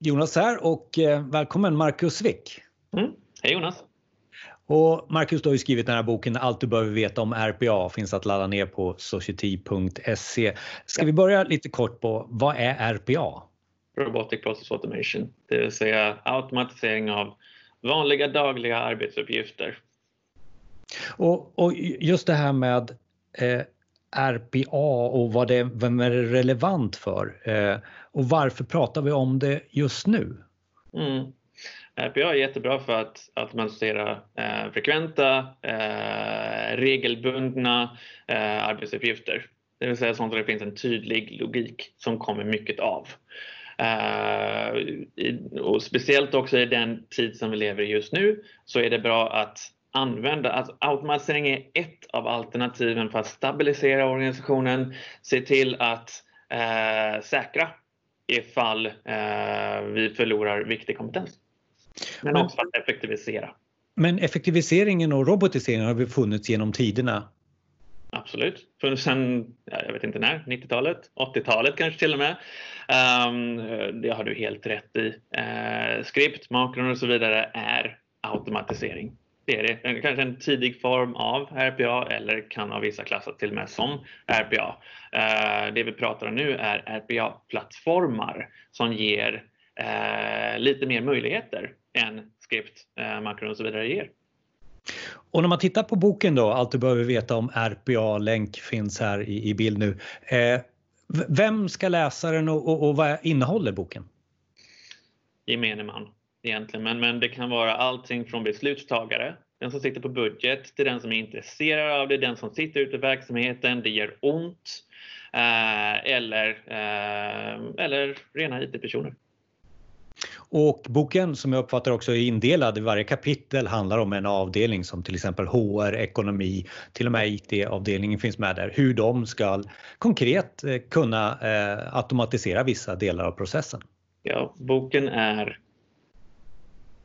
Jonas här och eh, välkommen Marcus Wick. Mm. Hej Jonas! Och Marcus, du har ju skrivit den här boken Allt du behöver veta om RPA finns att ladda ner på society.se. Ska vi börja lite kort på vad är RPA? Robotic Process Automation, det vill säga automatisering av vanliga dagliga arbetsuppgifter. Och, och just det här med eh, RPA och vad det, vem är det relevant för? Eh, och varför pratar vi om det just nu? Mm. RPA är jättebra för att automatisera eh, frekventa, eh, regelbundna eh, arbetsuppgifter. Det vill säga sånt där det finns en tydlig logik som kommer mycket av. Uh, och speciellt också i den tid som vi lever i just nu så är det bra att använda, alltså automatisering är ett av alternativen för att stabilisera organisationen, se till att uh, säkra ifall uh, vi förlorar viktig kompetens. Men, men också för att effektivisera. Men effektiviseringen och robotiseringen har vi funnits genom tiderna Absolut. Funnits sedan, jag vet inte när, 90-talet, 80-talet kanske till och med. Um, det har du helt rätt i. Uh, skript, makron och så vidare är automatisering. Det är det. Kanske en tidig form av RPA eller kan av vissa klassas till och med som RPA. Uh, det vi pratar om nu är RPA-plattformar som ger uh, lite mer möjligheter än skript, makron och så vidare ger. Och när man tittar på boken då, allt du behöver veta om RPA, länk finns här i, i bild nu. Eh, vem ska läsa den och, och, och, vad innehåller boken? Gemene man egentligen, men, men det kan vara allting från beslutstagare, den som sitter på budget, till den som är intresserad av det, den som sitter ute i verksamheten, det gör ont, eh, eller, eh, eller rena IT-personer. Och boken som jag uppfattar också är indelad i varje kapitel handlar om en avdelning som till exempel HR, ekonomi, till och med IT-avdelningen finns med där. Hur de ska konkret eh, kunna eh, automatisera vissa delar av processen. Ja, boken är,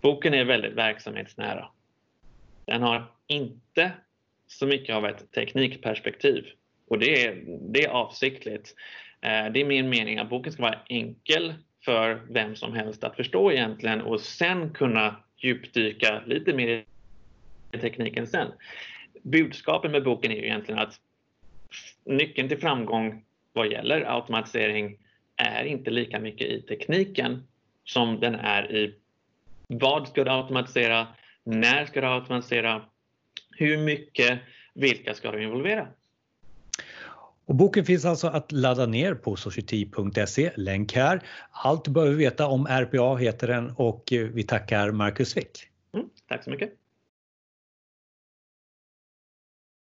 boken är väldigt verksamhetsnära. Den har inte så mycket av ett teknikperspektiv och det är, det är avsiktligt. Eh, det är min mening att boken ska vara enkel för vem som helst att förstå egentligen och sen kunna djupdyka lite mer i tekniken sen. Budskapet med boken är ju egentligen att nyckeln till framgång vad gäller automatisering är inte lika mycket i tekniken som den är i vad ska du automatisera, när ska du automatisera, hur mycket, vilka ska du involvera? Och boken finns alltså att ladda ner på society.se, länk här. Allt du behöver veta om RPA heter den och vi tackar Marcus Wick. Mm, tack så mycket.